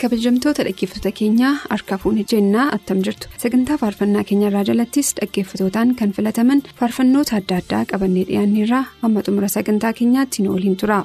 Kabajamtoota dhaggeeffattoota keenyaa harka fuunni jennaa attam jirtu sagantaa faarfannaa keenyarraa jalattis dhaggeeffatootaan kan filataman faarfannoota adda addaa qabannee dhiyaanneerraa amma xumura sagantaa keenyaatti nu waliin tura.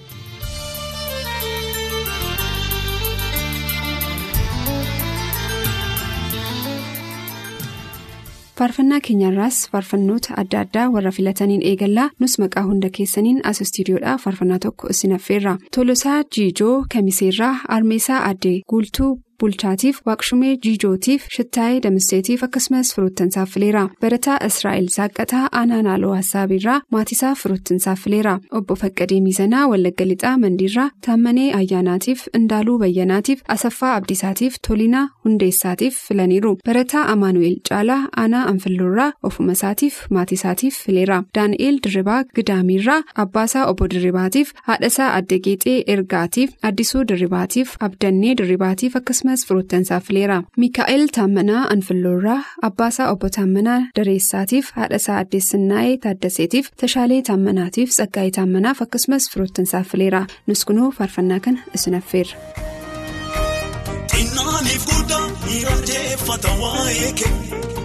Faarfannaa keenyarraas faarfannoota adda addaa warra filataniin eegallaa nus maqaa hunda keessaniin as istiidiyoodhaa faarfannaa tokko isin affeerra. Tolosaa jiijoo kamiseerraa armeesaa addee guultuu bulchaatiif waaqshumee jiijootiif shittaayee damisteetiif akkasumas firoottansaaf fileera barataa israa'el saaqataa aanaa naaloo hassaabiirraa maatisaa firoottansaaf fileera obbo faqqadee miizanaa wallagga lixaa mandiirraa taammanee ayyaanaatiif indaaluu bayyanaatiif asaffaa abdiisaatiif tolinaa hundeessaatiif filaniiru barataa amaanu'eel caalaa aanaa anfilloorraa ofuma isaatiif maatiisaatiif fileera daani'eel dirribaa gidaamiirraa abbaasaa obbo dirribaatiif haadhasaa adda geexee ergaatiif addisuu dirribaatiif abdannee dirribaatiif akkasumas. Firoottansaaf fileera miikaa'el taammanaa anfilloorraa abbaasaa obbo taammanaa dareessaatiif haadhasaa addeessinaayee taaddaseetiif tashaalee taammanaatiif tsaggaayee taammanaaf akkasumas firoottansaaf fileera nus kunuu faarfannaa kana isin affeerra.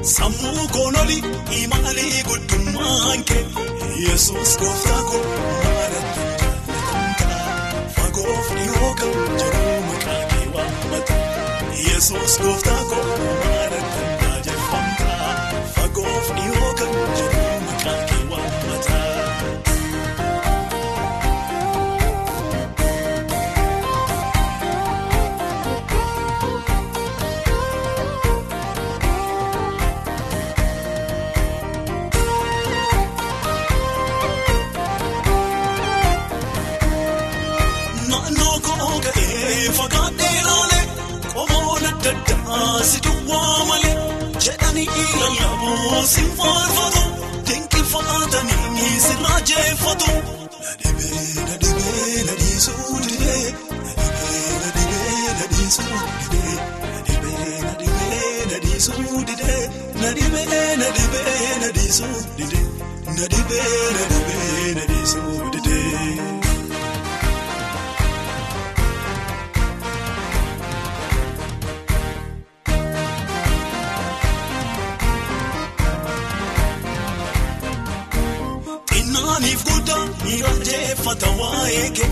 sammuu koonoli imaalii guddummaan kee. Yesus gooftaa koo maalattan jaallatankaa fagoof dhiyoo kan yesus gooftaa koo si duwwaa malee jedhanii lallaboo si faarfatu dinqifatanii si raajeffatu. Nadhibee nadhibee nadhiisuu didee nadhibee nadhibee nadhiisuu didee nadhibee nadhibee nadhiisuu didee nadhibee nadhibee nadhiisuu didee nadhibee nadhibee nadhiisuu didee. Guddaa miidhagdeeffata waa'ee kee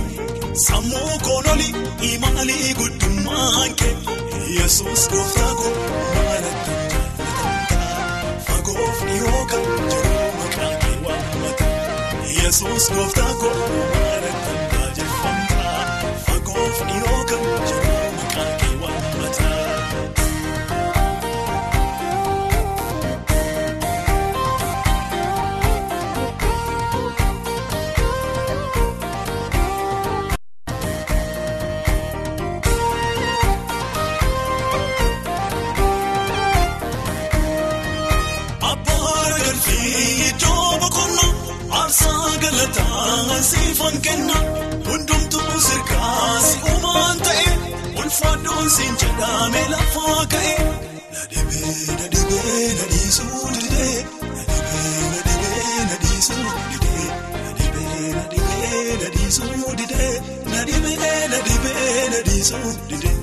sammuu koonoli imaalii guddummaan kee yesus gooftaa koo maalattan jaallatankaa fagoof dhiyoo kan jedhu maqaa kee waammata yesus gooftaa koo maalattan siifan kenna hundumtuu sirkaa si uumaan ta'e ulfaaddoon siin jedhame lafaa ka'e. Nadhibee nadhibee nadhiisuu didee nadhibee nadhibee nadhiisuu didee nadhibee nadhibee nadhiisuu didee nadhibee nadhibee nadhiisuu didee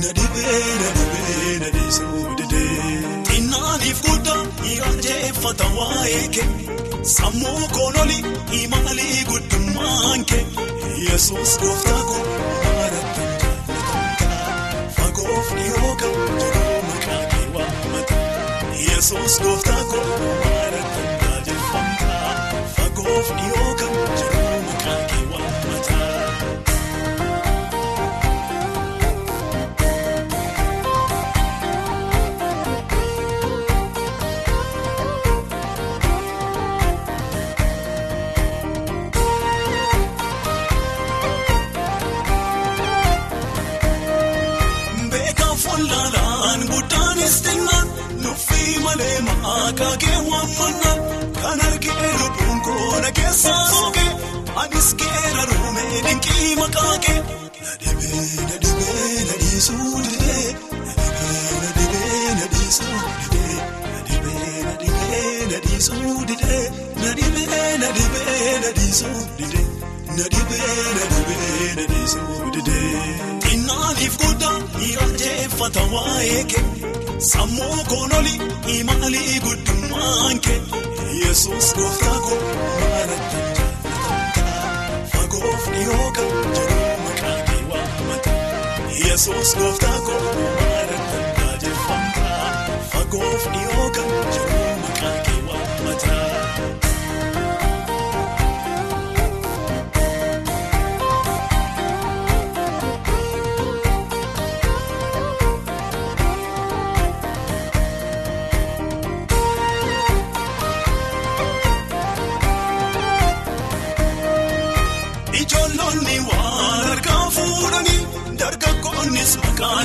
nadhibee nadhibee nadhiisuu didee. Xinnaaniif guddaa miidhagdeeffata waa'ee kee sammuu koonoli imaalii guddummaan kee yesus gooftaa koo maalattan jaallatankaa fagoof dhiyoo kan jedhu maqaa kee waammata yesus gooftaa koo maalattan taajeffamtaa fagoof dhiyoo maqaa kee waammanna kan argee lubbuun koona keessaa sookee anis keera ruumee dinqii maqaa kee na dhibee na dhibee na dhiisuu didee na dhibee na dhibee na dhiisuu didee na dhibee na dhibee na dhiisuu didee na dhibee na dhibee na dhiisuu didee na dhibee na dhibee na dhiisuu didee. Xinnaaniif guddaa irraanjeeffata waa'ee kee sammuu koonoli imaalii guddummaan kee yesus gooftaa koo maalattan jaallatamtaa fagoof dhiyoo kan jedhu maqaa kee waammata yesus gooftaa koo maalattan taajeffamtaa fagoof dhiyoo kan jedhu maqaa kee waammata.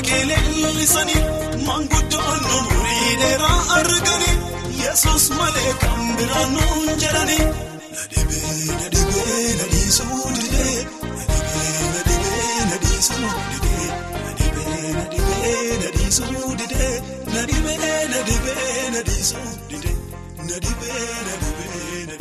Kee leellisanii maanguddoon umurii dheeraa arganii yesus malee kan biraan nuun jedhanii. Na dhibee na dhibee na dhiisuu didee na dhibee na dhibee na dhiisuu didee na dhibee na dhibee na dhiisuu didee na dhibee na dhibee na dhiisuu didee na dhibee na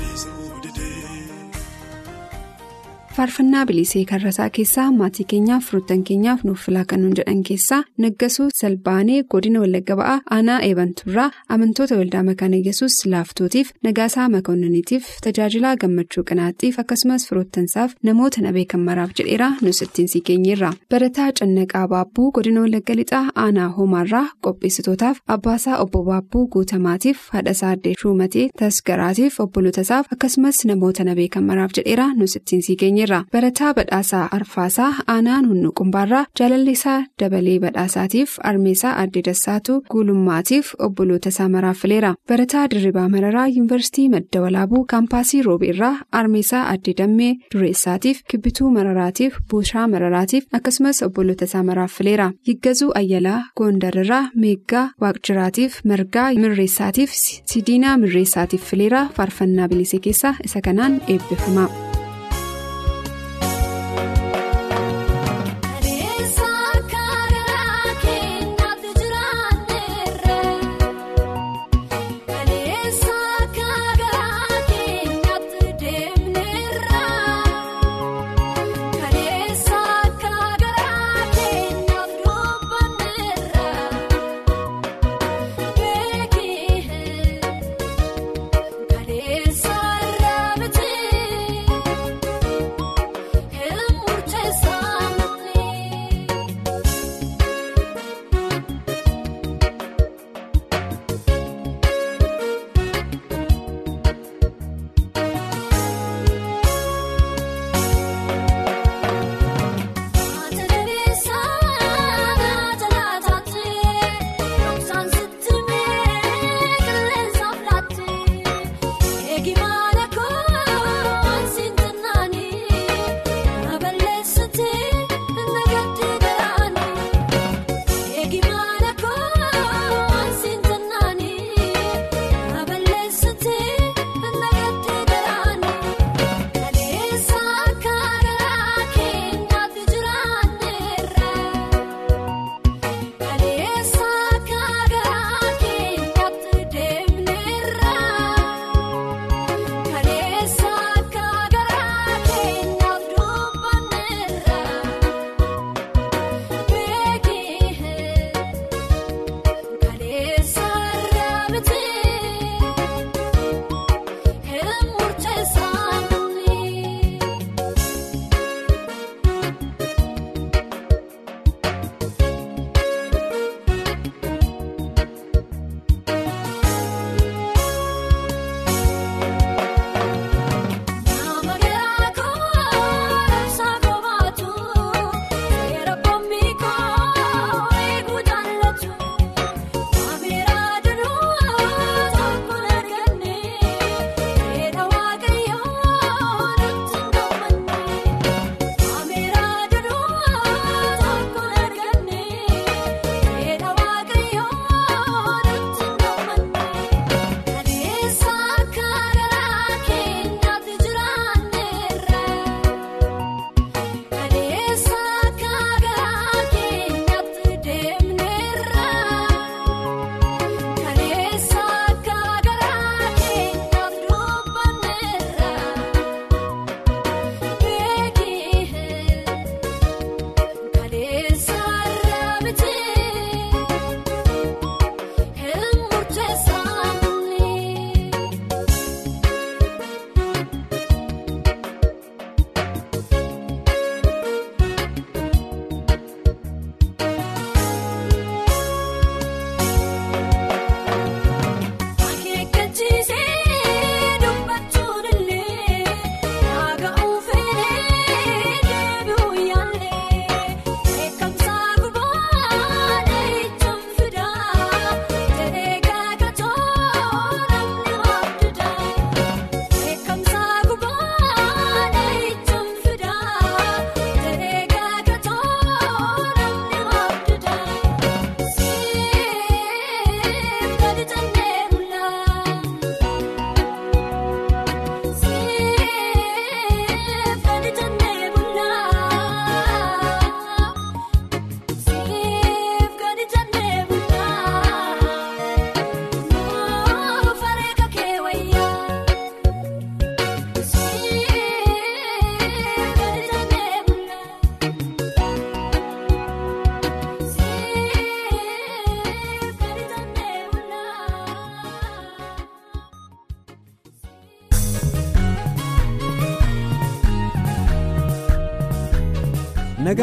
faarfannaa bilisee karrasaa keessaa maatii keenyaaf firoottan keenyaaf nuuf filaa kan nuun jedhan keessaa naggasuu salbaanee godina wallagga ba'aa aanaa eebanturraa amantoota waldaa makaana yesus laaftootiif nagaasaa makoonniniitiif tajaajilaa gammachuu qinaaxxiif akkasumas firoottansaaf namoota na beekan maraaf jedheera nus ittiin sii keenyeerra barataa cannaqaa baabbuu godina wallagga lixaa aanaa hoomaarraa qopheessitootaaf abbaasaa obbo baabbuu guutamaatiif haadhasaa addee shuumatee tasgaraatiif obbolootasaaf akkasumas namoota na beekan maraaf jedheera nus ittiin sii keenyeerra. barataa badhaasaa arfaasaa aanaan hunnuqumbaarraa jaalallisaa dabalee badhaasaatiif armeesaa addee dassaatu guulummaatiif obboloota isaa maraaf fileera barataa dirribaa mararaa yuunivarsiitii madda walaabuu kaampaasii roobeerraa armeesaa addee dammee dureessaatiif kibbituu mararaatiif buushaa mararaatiif akkasumas obboloota isaa maraaf fileera yiggazuu ayyalaa goondararraa meeggaa waaqjiraatiif margaa mirreessaatiif sidiinaa mirreessaatiif fileera faarfannaa bilisee keessaa isa kanaan eebbifama.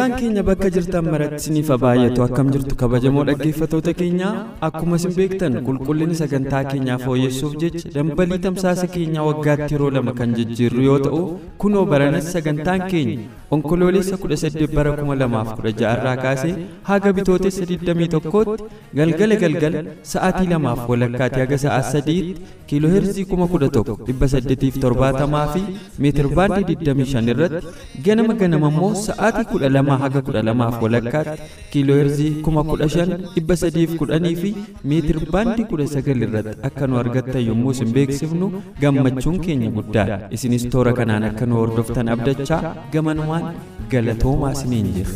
Nagaan keenya bakka jirtan maratti baay'atu akkam jirtu kabajamoo dhaggeeffatoota keenya akkuma isin beektan qulqullinni sagantaa keenyaa fooyyessuuf jecha dambalii tamsaasa keenyaa waggaatti yeroo lama kan jijjiirru yoo ta'u kunoo baranas sagantaan keenya onkoloolessa 18 bara 2016 irraa kaasee haga bitootessa 21tti galgala galgala sa'aatii lamaaf walakkaatti haga sa'aa sadiitti kiilooheerzii 11,870 fi meetirbaandii 25 irratti ganama ganama immoo sa'aatii 12 haga 12 walakkaatti kiilooheerzii 15,310 fi meetirbaandii 19 irratti akka nu argattan yommuu isin beeksifnu gammachuun keenya guddaadha isinis toora kanaan akka nu hordoftan abdachaa gamanumaan galatoomaa isiniin jira.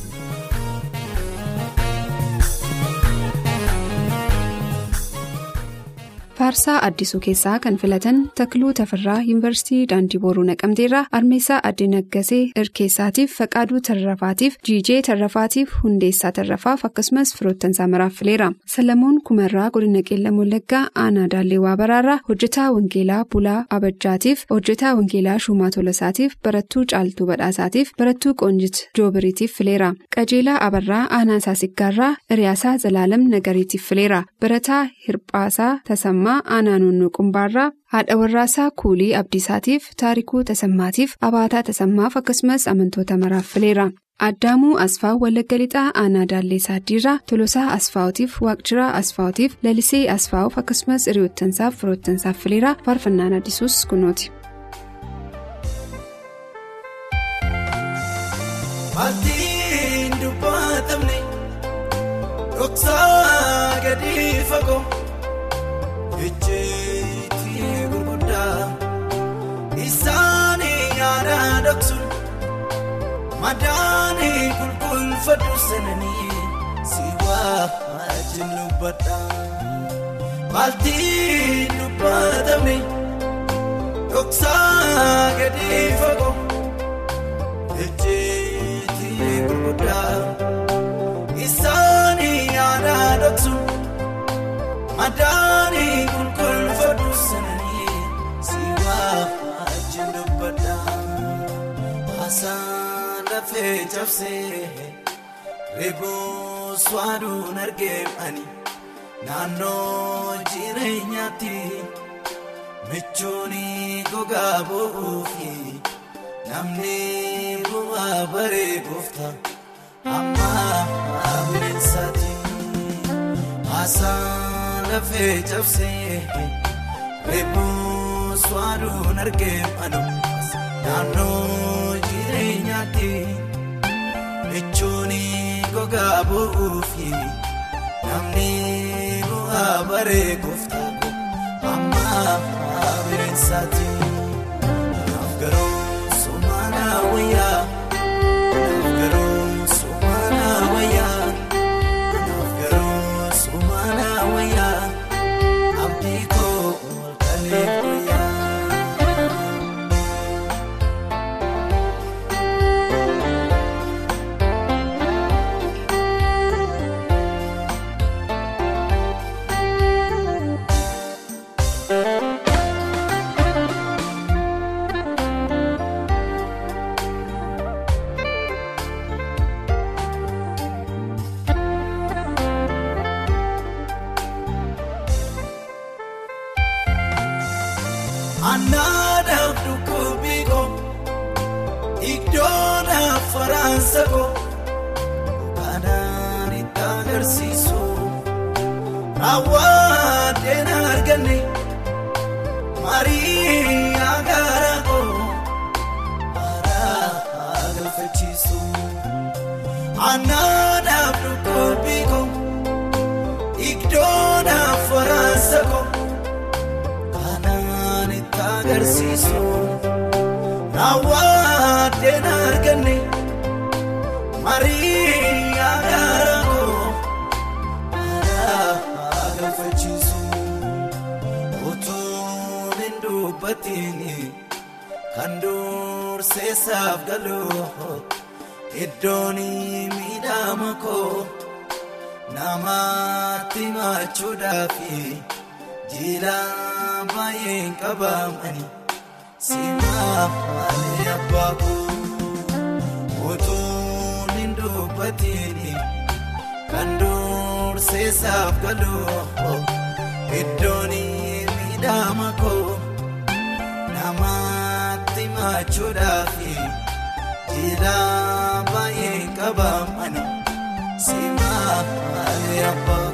Faarsaa Addisuu keessaa kan filatan Takluu Tafirraa Yuunivarsiitii Daandii Booruu Naqamteerraa Armeessaa Addee Naggasee Irkeessaatiif Faqaaduu Tarrafaatiif Jiijee Tarrafaatiif Hundeessaa Tarrafaaf akkasumas firoottansaa maraaf fileera. Salamuun Kumarraa Godina Qeellam Wallaggaa Aanaa Daallee Waabaraarraa Hojjetaa Wangeelaa Bulaa Abajjaatiif Hojjetaa Wangeelaa Shumaa Tolasaatiif Barattuu Caaltuu Badhaasaatiif Barattuu Qoonjit Joobiriitiif fileera. Qajeelaa Abarraa Aanaa Saasiggaarraa Iriyaasaa Zalaalam Nagariitiif fileera. Barataa Hirphaasaa Tasammaa. Aanaa nunnuu qumbaarraa haadha warraasaa kuulii abdiisaatiif taarikuu tasammaatiif abaataa tasammaaf akkasumas amantoota maraaf fileera. Addaamuu Asfaa Wallagga Lixaa Aanaa Daallee Saaddiirraa Tolosaa Asfaawutiif Waaqjiraa Asfaawutiif Lalisee Asfaawuf akkasumas hiriyoottansaaf firoottansaaf fileera faarfannaan addisuus kunooti. Ejjeetii gurguddaa isaanii yaada dhoksuun madaanii qulqulfadhu sananii si wajjin dubbadha. Maaltiin dubbatamne dhoksaa gadi fagoo Madaanii qulqulfadhu sananii si wajjin dubbadha. Haasaan lafee cabsee reebus waaduun argeemani naannoo jireenyaatti michuuni gogaa bu'uufi namni bu'aa baree goofta amma bineensaati. Haasaan. Lafee cabsee reebus waaduun argeemanu naannoo jireenyaatti michuuni gogaa bu'uufi namni bu'aa baree gooftaa amma bineensaati. Faraansa koo kanaan itti agarsiisu raawwateen arganne marii dubbatiin kan durseessaaf galuu iddoon miidhama koo namaatti machuudhaafi. Jila baay'een qabamani simaa malee abbaa koo utuun hin dubbatiini kan durseessaaf galuu iddoon miidhama koo namaatti machuudhaafi jila baay'ee qabamani simaa abbaa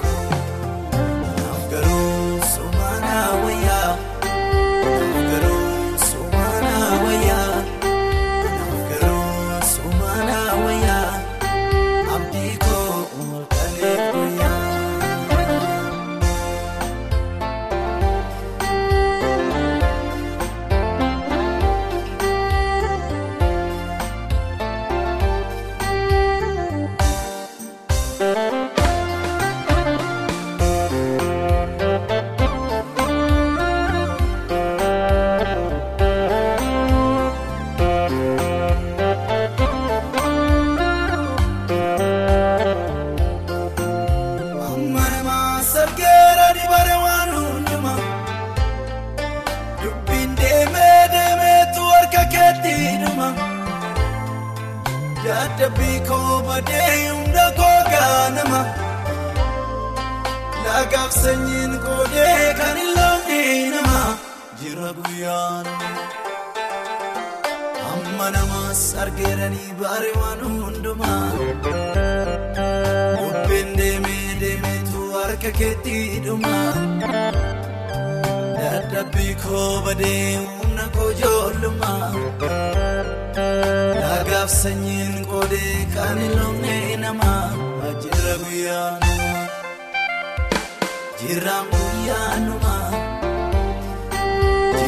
Laagaaf sanyiin qoodee kan hin loonne nama jira guyyaanuma. Jiraan guyyaanuma.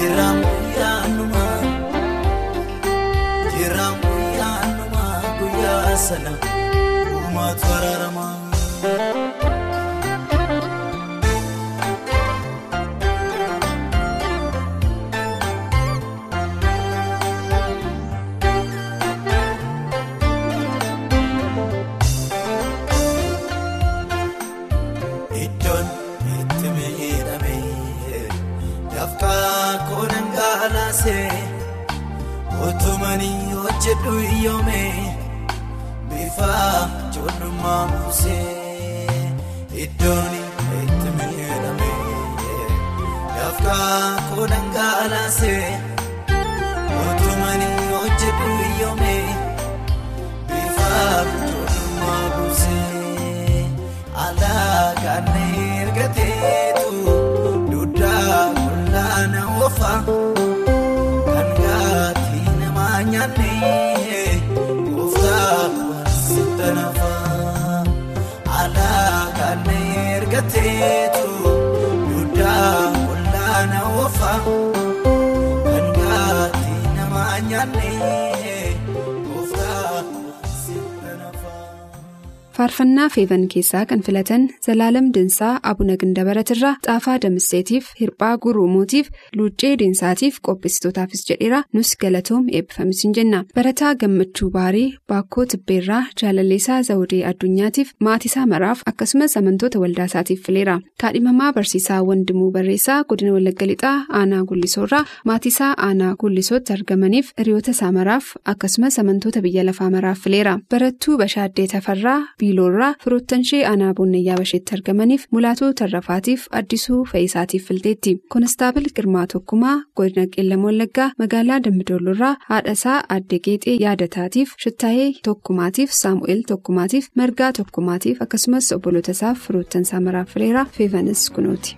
Jiraan guyyaanuma. Jiraan guyyaanuma guyyaa sana. Uumaatu araarama. Hojjedhu iyyoome bifa ijoollummaa muusee iddoon itti miidhame dafqaa koo dhangalaase otumanii hojjedhu iyyoome bifa ijoollummaa muusee. Alaakaan ergateetu Faarfannaa feevan keessaa kan filatan Zalaalam Dinsaa Abuna Gindabaratirraa Xaafaa Damisseetiif Hirphaa Guruumuutiif Luuccee Deensaatiif qopheessitootaafis jedheera nus galatoom eebbifamis hin jenna. Barataa Gammachuu Baarii Baakkoo Tibbeerraa Jaalalleessaa Zawudee Addunyaatiif Maatisaa Maraaf akkasumas amantoota waldaasaatiif fileera. Kaadhimamaa Barsiisaa Wandimuu Barreessaa Godina Wallagga Lixaa Aanaa Gullisoorraa Maatisaa Aanaa Gullisootti argamaniif hiriyoota isaa maraaf akkasumas amantoota biyya lafaa maraaf fileera. Barattuu Bashaaddee Tafarraa Biiloorraa firoottanshee aanaa boonnayyaa basheetti argamaniif mulaatuu tarrafaatiif addisuu fayyisaatiif filteetti. Konistaabil Girmaa Tokkumaa godina Qeellam Wallaggaa magaalaa Dambidoolorraa haadhasaa Aadde Geexee yaadataatiif Shittaayee Tokkumaatiif Saamu'eel Tokkumaatiif Margaa Tokkumaatiif akkasumas obboloota isaaf firoottansaa maraaf fileera feevanis kunuuti.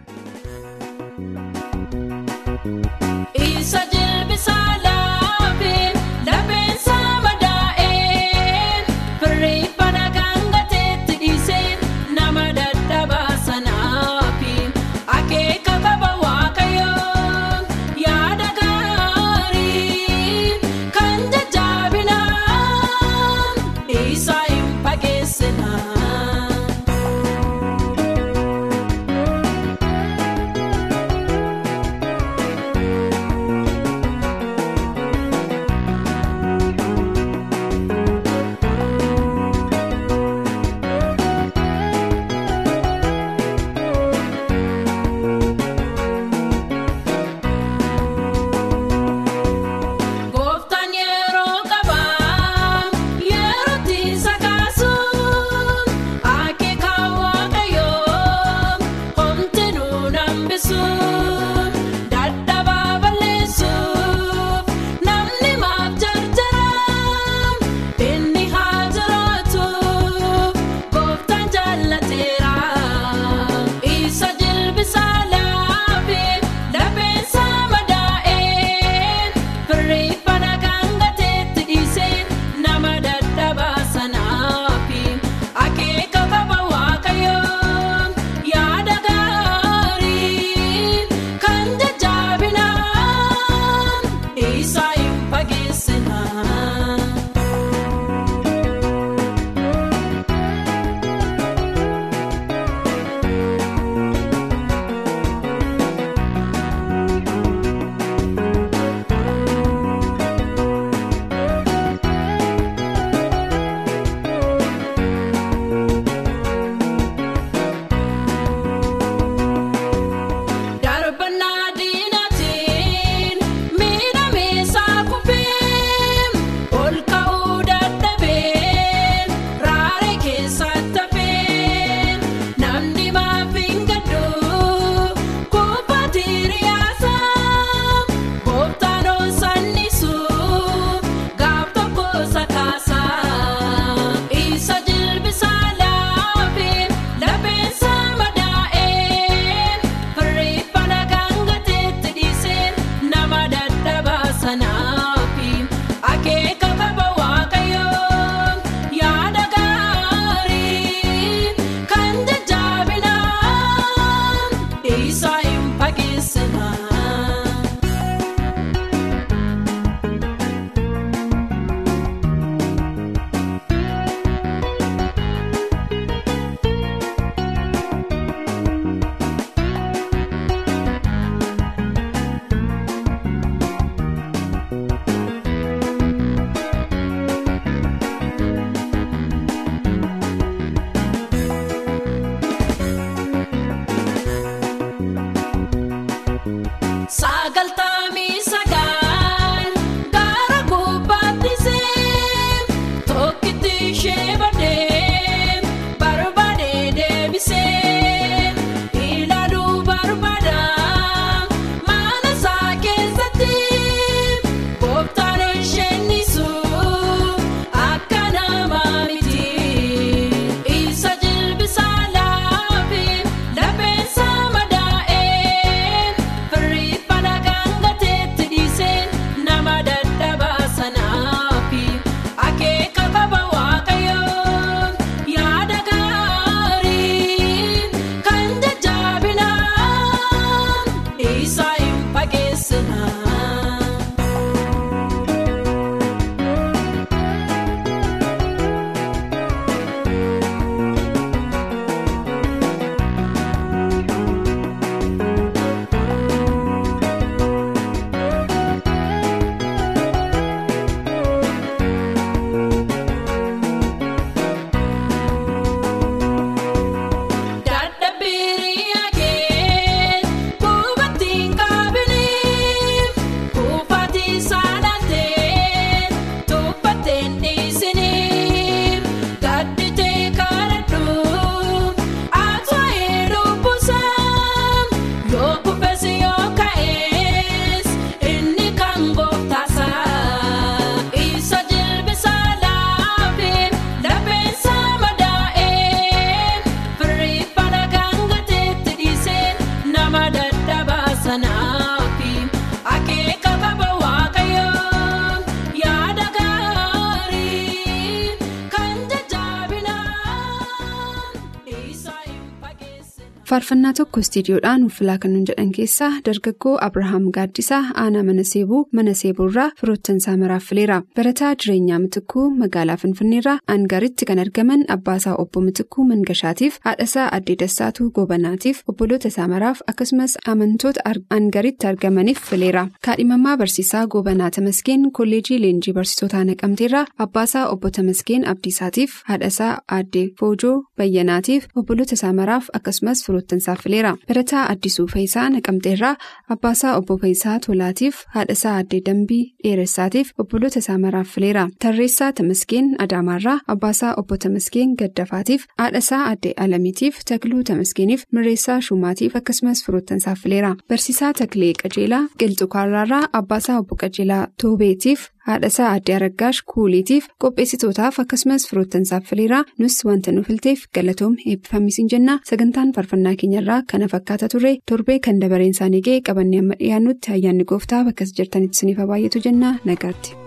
Faarfannaa tokko istiidiyoodhaan uffilaa kan nun jedhan keessaa dargaggoo Abrahaam Gaaddisaa aanaa mana seebuu mana seebuurraa firoottansaa maraaf fileera. Barataa jireenyaa mitikkuu magaalaa Finfinneerraa Angaritti kan argaman abbaasaa obbo Mitikkuu Mangashaatiif haadhasaa addee Dassaatuu Goobanaatiif obboloota isaa maraaf akkasumas amantoota Angaritti argamaniif fileera. Kaadhimamaa barsiisaa Goobanaa Tamasgeen kolleejii leenjii barsiisotaa naqamteerraa abbaasaa obbo Tamasgeen Abdiisaatiif haadhasaa addee Foojoo Bayyanaatiif obboloota isaa maraaf akkasumas firoottansaaf fileera. Barataa Addisuu Fayisaa naqamteerraa abbaasaa obbo Fayisaa Tolaatiif haadhasaa addee Dambii Dheeressaatiif obboloota isaa maraaf fileera. Tarreessaa Tamasgeen Adaamaarraa abbaasaa obbo Tamasgeen Gaddafaatiif haadhasaa addee Alamiitiif Takluu Tamasgeeniif Mirreessaa Shumaatiif akkasumas firoottansaaf fileera. Barsiisaa Taklee Qajeelaa Qilxukaarraarraa abbaasaa obbo Qajeelaa Toobeetiif haadhasaa addee Aragaash Kuuliitiif qopheessitootaaf akkasumas firoottansaaf fileera nus wanta nu filteef galatoom eebbifamisiin jenna sagantaan faarfannaa keenyarraa kana fakkaata ture torbee kan dabareen isaanii ga'e qabannee amma dhiyaannutti ayyaanni gooftaa bakka jirtanitti isiniif baay'atu jenna nagaatti.